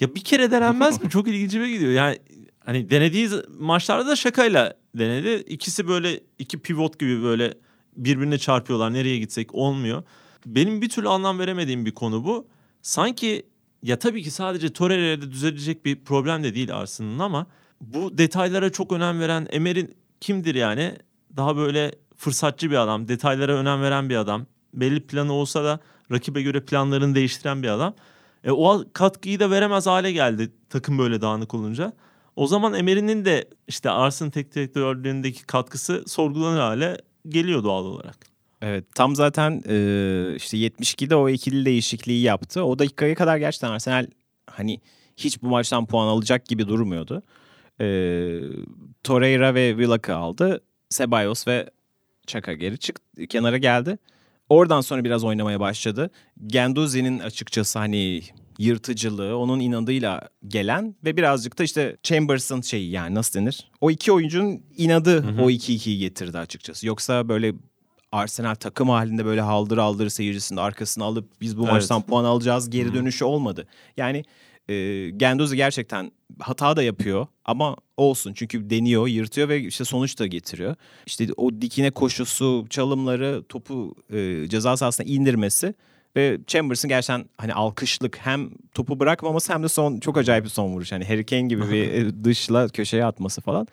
Ya bir kere denenmez mi? Çok ilgincime gidiyor. Yani hani denediği maçlarda da şakayla denedi. İkisi böyle iki pivot gibi böyle birbirine çarpıyorlar. Nereye gitsek olmuyor. Benim bir türlü anlam veremediğim bir konu bu. Sanki ya tabii ki sadece Torreira'da düzelecek bir problem de değil Arsenal'ın ama bu detaylara çok önem veren Emer'in kimdir yani? Daha böyle fırsatçı bir adam, detaylara önem veren bir adam. Belli planı olsa da rakibe göre planlarını değiştiren bir adam. E, o katkıyı da veremez hale geldi takım böyle dağınık olunca. O zaman Emery'nin de işte Arsenal tek direktörlüğündeki katkısı sorgulanır hale geliyor doğal olarak. Evet tam zaten e, işte 72'de o ikili değişikliği yaptı. O dakikaya kadar gerçekten Arsenal hani hiç bu maçtan puan alacak gibi durmuyordu. E, Torreira ve Willock'ı aldı. Ceballos ve Çaka geri çıktı, kenara geldi. Oradan sonra biraz oynamaya başladı. Genduzi'nin açıkçası hani yırtıcılığı, onun inadıyla gelen ve birazcık da işte Chambers'ın şeyi yani nasıl denir? O iki oyuncunun inadı hı hı. o 2-2'yi getirdi açıkçası. Yoksa böyle Arsenal takım halinde böyle haldır aldır seyircisinin arkasını alıp biz bu evet. maçtan puan alacağız geri hı. dönüşü olmadı. Yani e, Gendozi gerçekten hata da yapıyor ama olsun çünkü deniyor, yırtıyor ve işte sonuç da getiriyor. İşte o dikine koşusu, çalımları, topu e, ceza sahasına indirmesi ve Chambers'ın gerçekten hani alkışlık hem topu bırakmaması hem de son çok acayip bir son vuruş. Hani Harry Kane gibi bir e, dışla köşeye atması falan.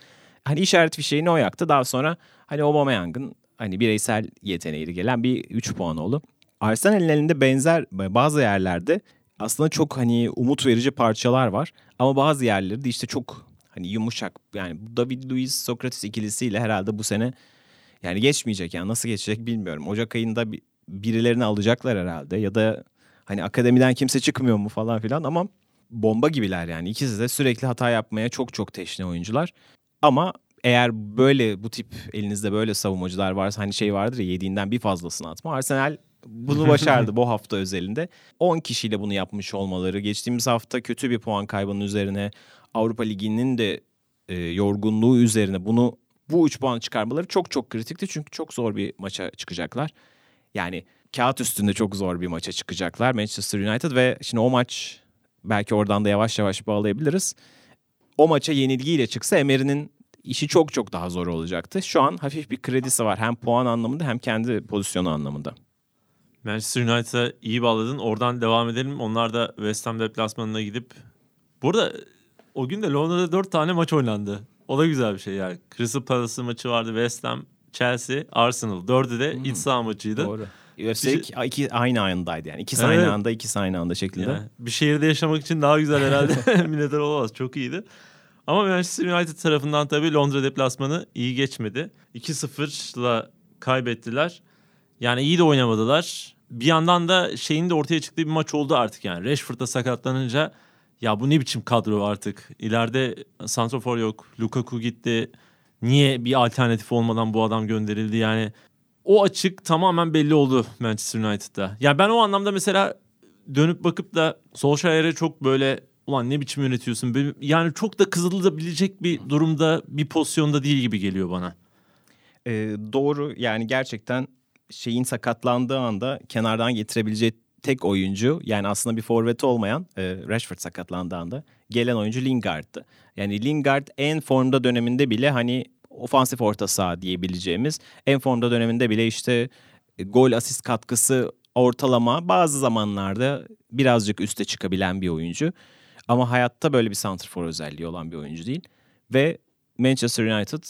Hani işaret fişeğini o yaktı. Daha sonra hani Aubameyang'ın hani bireysel yeteneğiyle gelen bir 3 puan oldu. Arsenal'in elinde benzer bazı yerlerde aslında çok hani umut verici parçalar var. Ama bazı yerleri de işte çok hani yumuşak. Yani David Luiz Sokrates ikilisiyle herhalde bu sene yani geçmeyecek yani nasıl geçecek bilmiyorum. Ocak ayında bir, birilerini alacaklar herhalde ya da hani akademiden kimse çıkmıyor mu falan filan ama bomba gibiler yani. İkisi de sürekli hata yapmaya çok çok teşne oyuncular. Ama eğer böyle bu tip elinizde böyle savunmacılar varsa hani şey vardır ya yediğinden bir fazlasını atma. Arsenal bunu başardı bu hafta özelinde. 10 kişiyle bunu yapmış olmaları, geçtiğimiz hafta kötü bir puan kaybının üzerine Avrupa Ligi'nin de e, yorgunluğu üzerine bunu bu 3 puan çıkarmaları çok çok kritikti. Çünkü çok zor bir maça çıkacaklar. Yani kağıt üstünde çok zor bir maça çıkacaklar Manchester United ve şimdi o maç belki oradan da yavaş yavaş bağlayabiliriz. O maça yenilgiyle çıksa Emery'nin işi çok çok daha zor olacaktı. Şu an hafif bir kredisi var hem puan anlamında hem kendi pozisyonu anlamında. Manchester United'a iyi bağladın. Oradan devam edelim. Onlar da West Ham deplasmanına gidip... Burada o gün de Londra'da dört tane maç oynandı. O da güzel bir şey yani. Crystal Palace maçı vardı. West Ham, Chelsea, Arsenal. Dördü de hmm. iç saha maçıydı. Doğru. Üstelik şey... iki aynı andaydı yani. İkisi evet. aynı anda, ikisi aynı anda şeklinde. Yani bir şehirde yaşamak için daha güzel herhalde. Milletler olamaz. Çok iyiydi. Ama Manchester United tarafından tabii Londra deplasmanı iyi geçmedi. 2-0'la kaybettiler. Yani iyi de oynamadılar. Bir yandan da şeyin de ortaya çıktığı bir maç oldu artık yani. Rashford'da sakatlanınca ya bu ne biçim kadro artık. İleride Santrofor yok. Lukaku gitti. Niye bir alternatif olmadan bu adam gönderildi yani. O açık tamamen belli oldu Manchester United'da. Ya yani ben o anlamda mesela dönüp bakıp da Solskjaer'e çok böyle ulan ne biçim yönetiyorsun. Yani çok da kızılabilecek bir durumda bir pozisyonda değil gibi geliyor bana. Ee, doğru yani gerçekten şeyin sakatlandığı anda kenardan getirebileceği tek oyuncu yani aslında bir forveti olmayan e, Rashford sakatlandığı anda gelen oyuncu Lingard'tı. Yani Lingard en formda döneminde bile hani ofansif orta saha diyebileceğimiz en formda döneminde bile işte e, gol asist katkısı ortalama bazı zamanlarda birazcık üste çıkabilen bir oyuncu. Ama hayatta böyle bir santrfor özelliği olan bir oyuncu değil. Ve Manchester United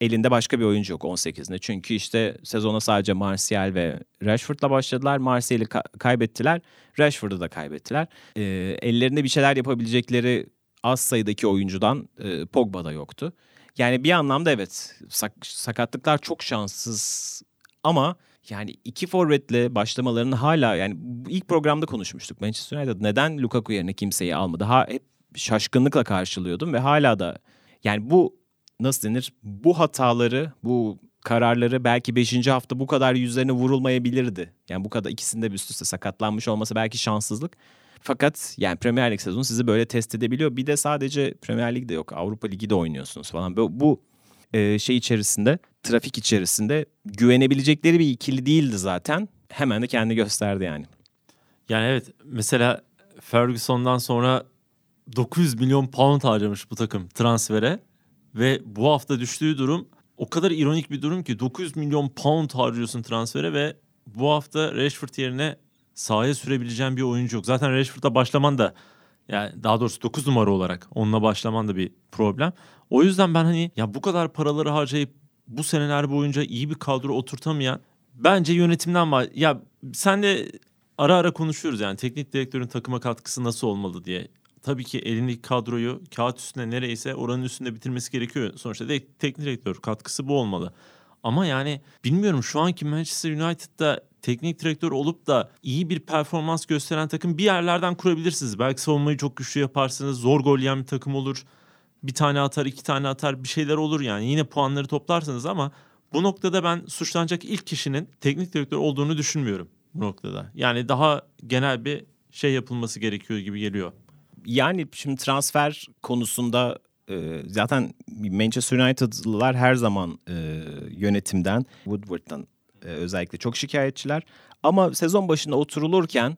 elinde başka bir oyuncu yok 18'inde. Çünkü işte sezona sadece Martial ve Rashford'la başladılar. Martial'i ka- kaybettiler. Rashford'u da kaybettiler. E, ellerinde bir şeyler yapabilecekleri az sayıdaki oyuncudan e, Pogba da yoktu. Yani bir anlamda evet sak- sakatlıklar çok şanssız ama yani iki forvetle başlamalarını hala yani ilk programda konuşmuştuk Manchester United neden Lukaku yerine kimseyi almadı. Ha hep şaşkınlıkla karşılıyordum ve hala da yani bu nasıl denir? Bu hataları, bu kararları belki 5. hafta bu kadar yüzlerine vurulmayabilirdi. Yani bu kadar ikisinde bir üst üste sakatlanmış olması belki şanssızlık. Fakat yani Premier Lig sezonu sizi böyle test edebiliyor. Bir de sadece Premier Lig'de yok. Avrupa Ligi de oynuyorsunuz falan. Bu, bu e, şey içerisinde, trafik içerisinde güvenebilecekleri bir ikili değildi zaten. Hemen de kendi gösterdi yani. Yani evet mesela Ferguson'dan sonra 900 milyon pound harcamış bu takım transfere. Ve bu hafta düştüğü durum o kadar ironik bir durum ki 900 milyon pound harcıyorsun transfere ve bu hafta Rashford yerine sahaya sürebileceğin bir oyuncu yok. Zaten Rashford'la başlaman da yani daha doğrusu 9 numara olarak onunla başlaman da bir problem. O yüzden ben hani ya bu kadar paraları harcayıp bu seneler boyunca iyi bir kadro oturtamayan bence yönetimden var. Ya sen de ara ara konuşuyoruz yani teknik direktörün takıma katkısı nasıl olmalı diye. Tabii ki elindeki kadroyu kağıt üstünde nereyse oranın üstünde bitirmesi gerekiyor. Sonuçta de, teknik direktör katkısı bu olmalı. Ama yani bilmiyorum şu anki Manchester United'da teknik direktör olup da iyi bir performans gösteren takım bir yerlerden kurabilirsiniz. Belki savunmayı çok güçlü yaparsınız. Zor gol yiyen bir takım olur. Bir tane atar, iki tane atar bir şeyler olur yani. Yine puanları toplarsınız ama bu noktada ben suçlanacak ilk kişinin teknik direktör olduğunu düşünmüyorum bu noktada. Yani daha genel bir şey yapılması gerekiyor gibi geliyor. Yani şimdi transfer konusunda e, zaten Manchester United'lılar her zaman e, yönetimden, Woodward'dan e, özellikle çok şikayetçiler. Ama sezon başında oturulurken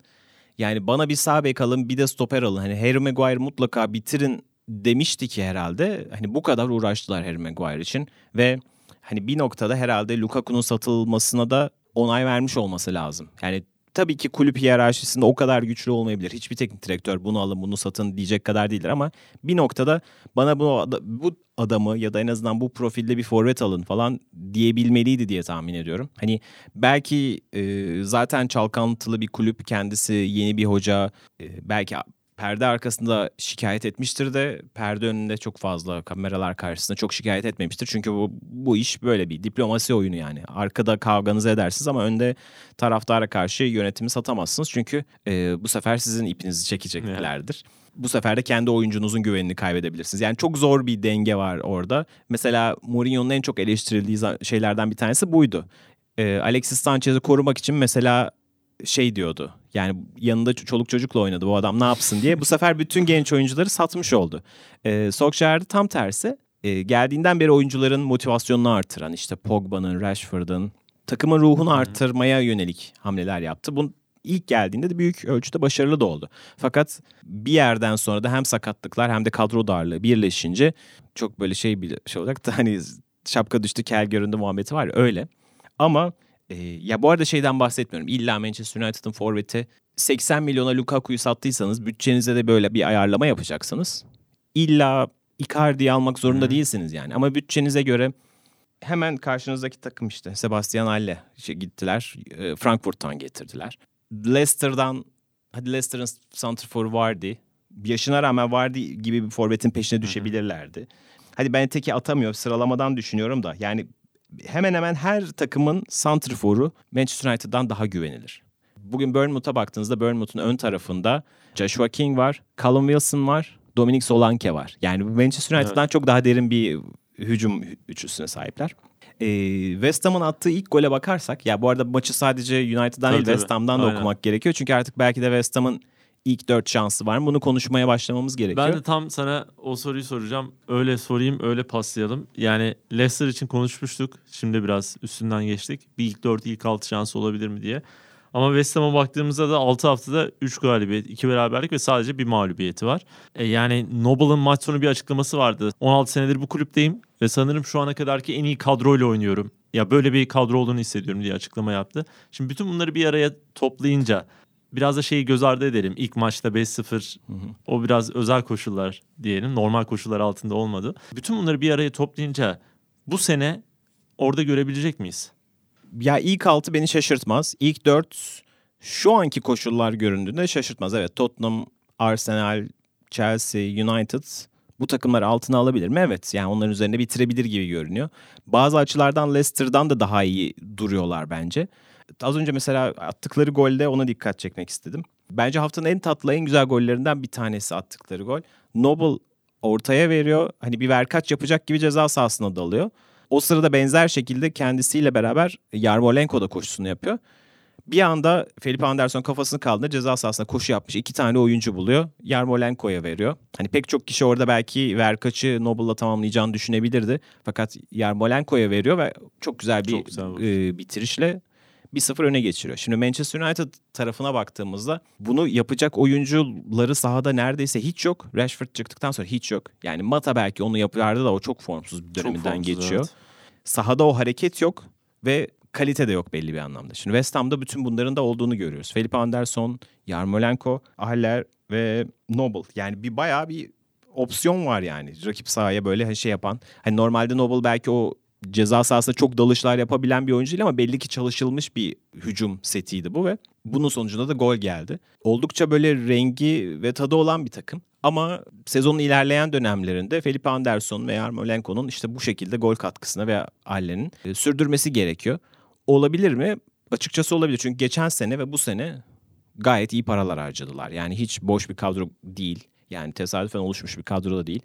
yani bana bir sağ bek alın bir de stoper alın. Hani Harry Maguire mutlaka bitirin demişti ki herhalde. Hani bu kadar uğraştılar Harry Maguire için ve hani bir noktada herhalde Lukaku'nun satılmasına da onay vermiş olması lazım. Yani tabii ki kulüp hiyerarşisinde o kadar güçlü olmayabilir. Hiçbir teknik direktör bunu alın bunu satın diyecek kadar değildir ama bir noktada bana bu, bu adamı ya da en azından bu profilde bir forvet alın falan diyebilmeliydi diye tahmin ediyorum. Hani belki e, zaten çalkantılı bir kulüp kendisi yeni bir hoca e, belki perde arkasında şikayet etmiştir de perde önünde çok fazla kameralar karşısında çok şikayet etmemiştir. Çünkü bu, bu iş böyle bir diplomasi oyunu yani. Arkada kavganızı edersiniz ama önde taraftara karşı yönetimi satamazsınız. Çünkü e, bu sefer sizin ipinizi çekeceklerdir. Evet. Bu sefer de kendi oyuncunuzun güvenini kaybedebilirsiniz. Yani çok zor bir denge var orada. Mesela Mourinho'nun en çok eleştirildiği şeylerden bir tanesi buydu. E, Alexis Sanchez'i korumak için mesela şey diyordu. Yani yanında çoluk çocukla oynadı bu adam ne yapsın diye. Bu sefer bütün genç oyuncuları satmış oldu. Ee, Solskjaer'de tam tersi. Ee, geldiğinden beri oyuncuların motivasyonunu artıran işte Pogba'nın, Rashford'ın takımın ruhunu artırmaya yönelik hamleler yaptı. Bu ilk geldiğinde de büyük ölçüde başarılı da oldu. Fakat bir yerden sonra da hem sakatlıklar hem de kadro darlığı birleşince çok böyle şey bir şey olarak da hani şapka düştü kel göründü muhabbeti var ya öyle. Ama e, ya bu arada şeyden bahsetmiyorum. İlla Manchester United'ın forveti 80 milyona Lukaku'yu sattıysanız bütçenize de böyle bir ayarlama yapacaksınız. İlla Icardi'yi almak zorunda hmm. değilsiniz yani. Ama bütçenize göre hemen karşınızdaki takım işte Sebastian Halle işte gittiler. E, Frankfurt'tan getirdiler. Leicester'dan hadi Leicester'ın santrforu vardı. Yaşına rağmen vardı gibi bir forvetin peşine düşebilirlerdi. Hadi ben teki atamıyor sıralamadan düşünüyorum da yani hemen hemen her takımın santriforu Manchester United'dan daha güvenilir. Bugün Bournemouth'a baktığınızda Bournemouth'un ön tarafında Joshua King var, Callum Wilson var, Dominic Solanke var. Yani Manchester United'dan evet. çok daha derin bir hücum üçlüsüne sahipler. Ee, West Ham'ın attığı ilk gole bakarsak ya bu arada maçı sadece United'dan değil West Ham'dan da okumak gerekiyor. Çünkü artık belki de West Ham'ın ilk dört şansı var mı? Bunu konuşmaya başlamamız gerekiyor. Ben de tam sana o soruyu soracağım. Öyle sorayım, öyle paslayalım. Yani Leicester için konuşmuştuk. Şimdi biraz üstünden geçtik. Bir ilk dört, ilk altı şansı olabilir mi diye. Ama West Ham'a baktığımızda da 6 haftada 3 galibiyet, 2 beraberlik ve sadece bir mağlubiyeti var. E yani Noble'ın maç sonu bir açıklaması vardı. 16 senedir bu kulüpteyim ve sanırım şu ana kadarki en iyi kadroyla oynuyorum. Ya böyle bir kadro olduğunu hissediyorum diye açıklama yaptı. Şimdi bütün bunları bir araya toplayınca biraz da şeyi göz ardı edelim. İlk maçta 5-0 o biraz özel koşullar diyelim. Normal koşullar altında olmadı. Bütün bunları bir araya toplayınca bu sene orada görebilecek miyiz? Ya ilk altı beni şaşırtmaz. İlk dört şu anki koşullar göründüğünde şaşırtmaz. Evet Tottenham, Arsenal, Chelsea, United bu takımlar altına alabilir mi? Evet. Yani onların üzerinde bitirebilir gibi görünüyor. Bazı açılardan Leicester'dan da daha iyi duruyorlar bence. Az önce mesela attıkları golde ona dikkat çekmek istedim. Bence haftanın en tatlı, en güzel gollerinden bir tanesi attıkları gol. Noble ortaya veriyor. Hani bir verkaç yapacak gibi ceza sahasına dalıyor. O sırada benzer şekilde kendisiyle beraber Yarmolenko da koşusunu yapıyor. Bir anda Felipe Anderson kafasını kaldırdı ceza sahasına koşu yapmış. iki tane oyuncu buluyor. Yarmolenko'ya veriyor. Hani pek çok kişi orada belki Verkaç'ı Noble'la tamamlayacağını düşünebilirdi. Fakat Yarmolenko'ya veriyor ve çok güzel bir çok güzel e, bitirişle 1-0 öne geçiriyor. Şimdi Manchester United tarafına baktığımızda bunu yapacak oyuncuları sahada neredeyse hiç yok. Rashford çıktıktan sonra hiç yok. Yani Mata belki onu yapardı da o çok formsuz bir döneminden çok formsuz, geçiyor. Evet. Sahada o hareket yok ve kalite de yok belli bir anlamda. Şimdi West Ham'da bütün bunların da olduğunu görüyoruz. Felipe Anderson, Yarmolenko, Haller ve Noble. Yani bir bayağı bir opsiyon var yani. Rakip sahaya böyle şey yapan. Hani normalde Noble belki o ceza sahasında çok dalışlar yapabilen bir oyuncu değil ama belli ki çalışılmış bir hücum setiydi bu ve bunun sonucunda da gol geldi. Oldukça böyle rengi ve tadı olan bir takım. Ama sezonun ilerleyen dönemlerinde Felipe Anderson ve Yarmolenko'nun işte bu şekilde gol katkısına veya Allen'in e, sürdürmesi gerekiyor. Olabilir mi? Açıkçası olabilir. Çünkü geçen sene ve bu sene gayet iyi paralar harcadılar. Yani hiç boş bir kadro değil. Yani tesadüfen oluşmuş bir kadro da değil.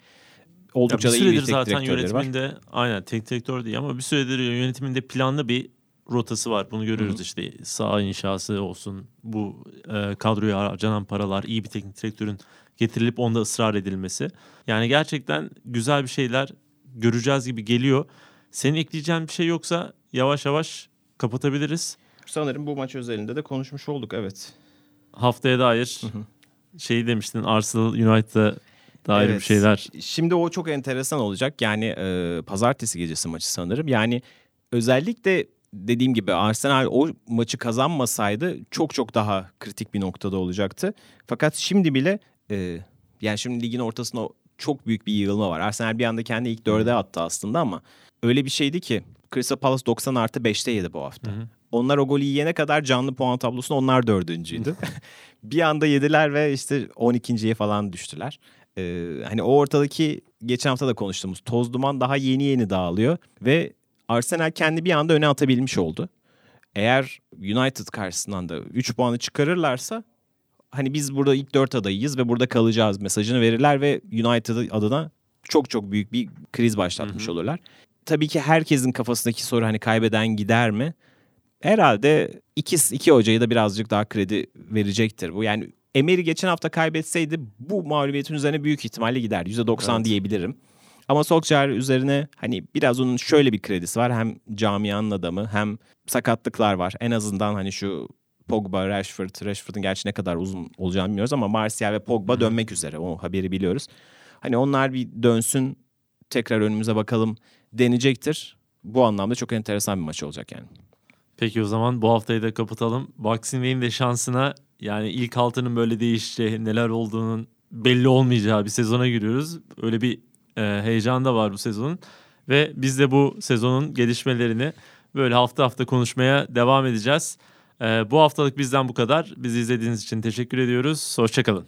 Oldukça ya da bir iyi bir süredir tek zaten var. yönetiminde aynen tek direktör değil ama bir süredir yönetiminde planlı bir rotası var. Bunu görüyoruz Hı. işte sağ inşası olsun bu e, kadroya harcanan paralar iyi bir teknik direktörün getirilip onda ısrar edilmesi. Yani gerçekten güzel bir şeyler göreceğiz gibi geliyor. Senin ekleyeceğin bir şey yoksa yavaş yavaş kapatabiliriz. Sanırım bu maç özelinde de konuşmuş olduk evet. Haftaya dair şeyi demiştin Arsenal United'a dair bir Evet. şeyler. Şimdi o çok enteresan olacak. Yani e, pazartesi gecesi maçı sanırım. Yani özellikle dediğim gibi Arsenal o maçı kazanmasaydı çok çok daha kritik bir noktada olacaktı. Fakat şimdi bile e, yani şimdi ligin ortasında çok büyük bir yığılma var. Arsenal bir anda kendi ilk dörde attı aslında ama öyle bir şeydi ki Crystal Palace 90 artı 5'te yedi bu hafta. Hı hı. Onlar o golü yiyene kadar canlı puan tablosunda onlar dördüncüydü. bir anda yediler ve işte 12.ye falan düştüler. Ee, hani o ortadaki geçen hafta da konuştuğumuz toz duman daha yeni yeni dağılıyor ve Arsenal kendi bir anda öne atabilmiş oldu. Eğer United karşısından da 3 puanı çıkarırlarsa hani biz burada ilk 4 adayıyız ve burada kalacağız mesajını verirler ve United adına çok çok büyük bir kriz başlatmış Hı hı. olurlar. Tabii ki herkesin kafasındaki soru hani kaybeden gider mi? Herhalde iki, iki hocayı da birazcık daha kredi verecektir. Bu yani Emery geçen hafta kaybetseydi bu mağlubiyetin üzerine büyük ihtimalle gider. %90 Evet. diyebilirim. Ama Solskjaer üzerine hani biraz onun şöyle bir kredisi var. Hem camianın adamı hem sakatlıklar var. En azından hani şu Pogba, Rashford, Rashford'un gerçi ne kadar uzun olacağını bilmiyoruz ama Martial ve Pogba dönmek üzere. O haberi biliyoruz. Hani onlar bir dönsün tekrar önümüze bakalım deneyecektir. Bu anlamda çok enteresan bir maç olacak yani. Peki o zaman bu haftayı da kapatalım. Boxing Day'in de şansına yani ilk altının böyle değişeceği, neler olduğunun belli olmayacağı bir sezona giriyoruz. Öyle bir e, heyecan da var bu sezonun. Ve biz de bu sezonun gelişmelerini böyle hafta hafta konuşmaya devam edeceğiz. E, bu haftalık bizden bu kadar. Bizi izlediğiniz için teşekkür ediyoruz. Hoşçakalın.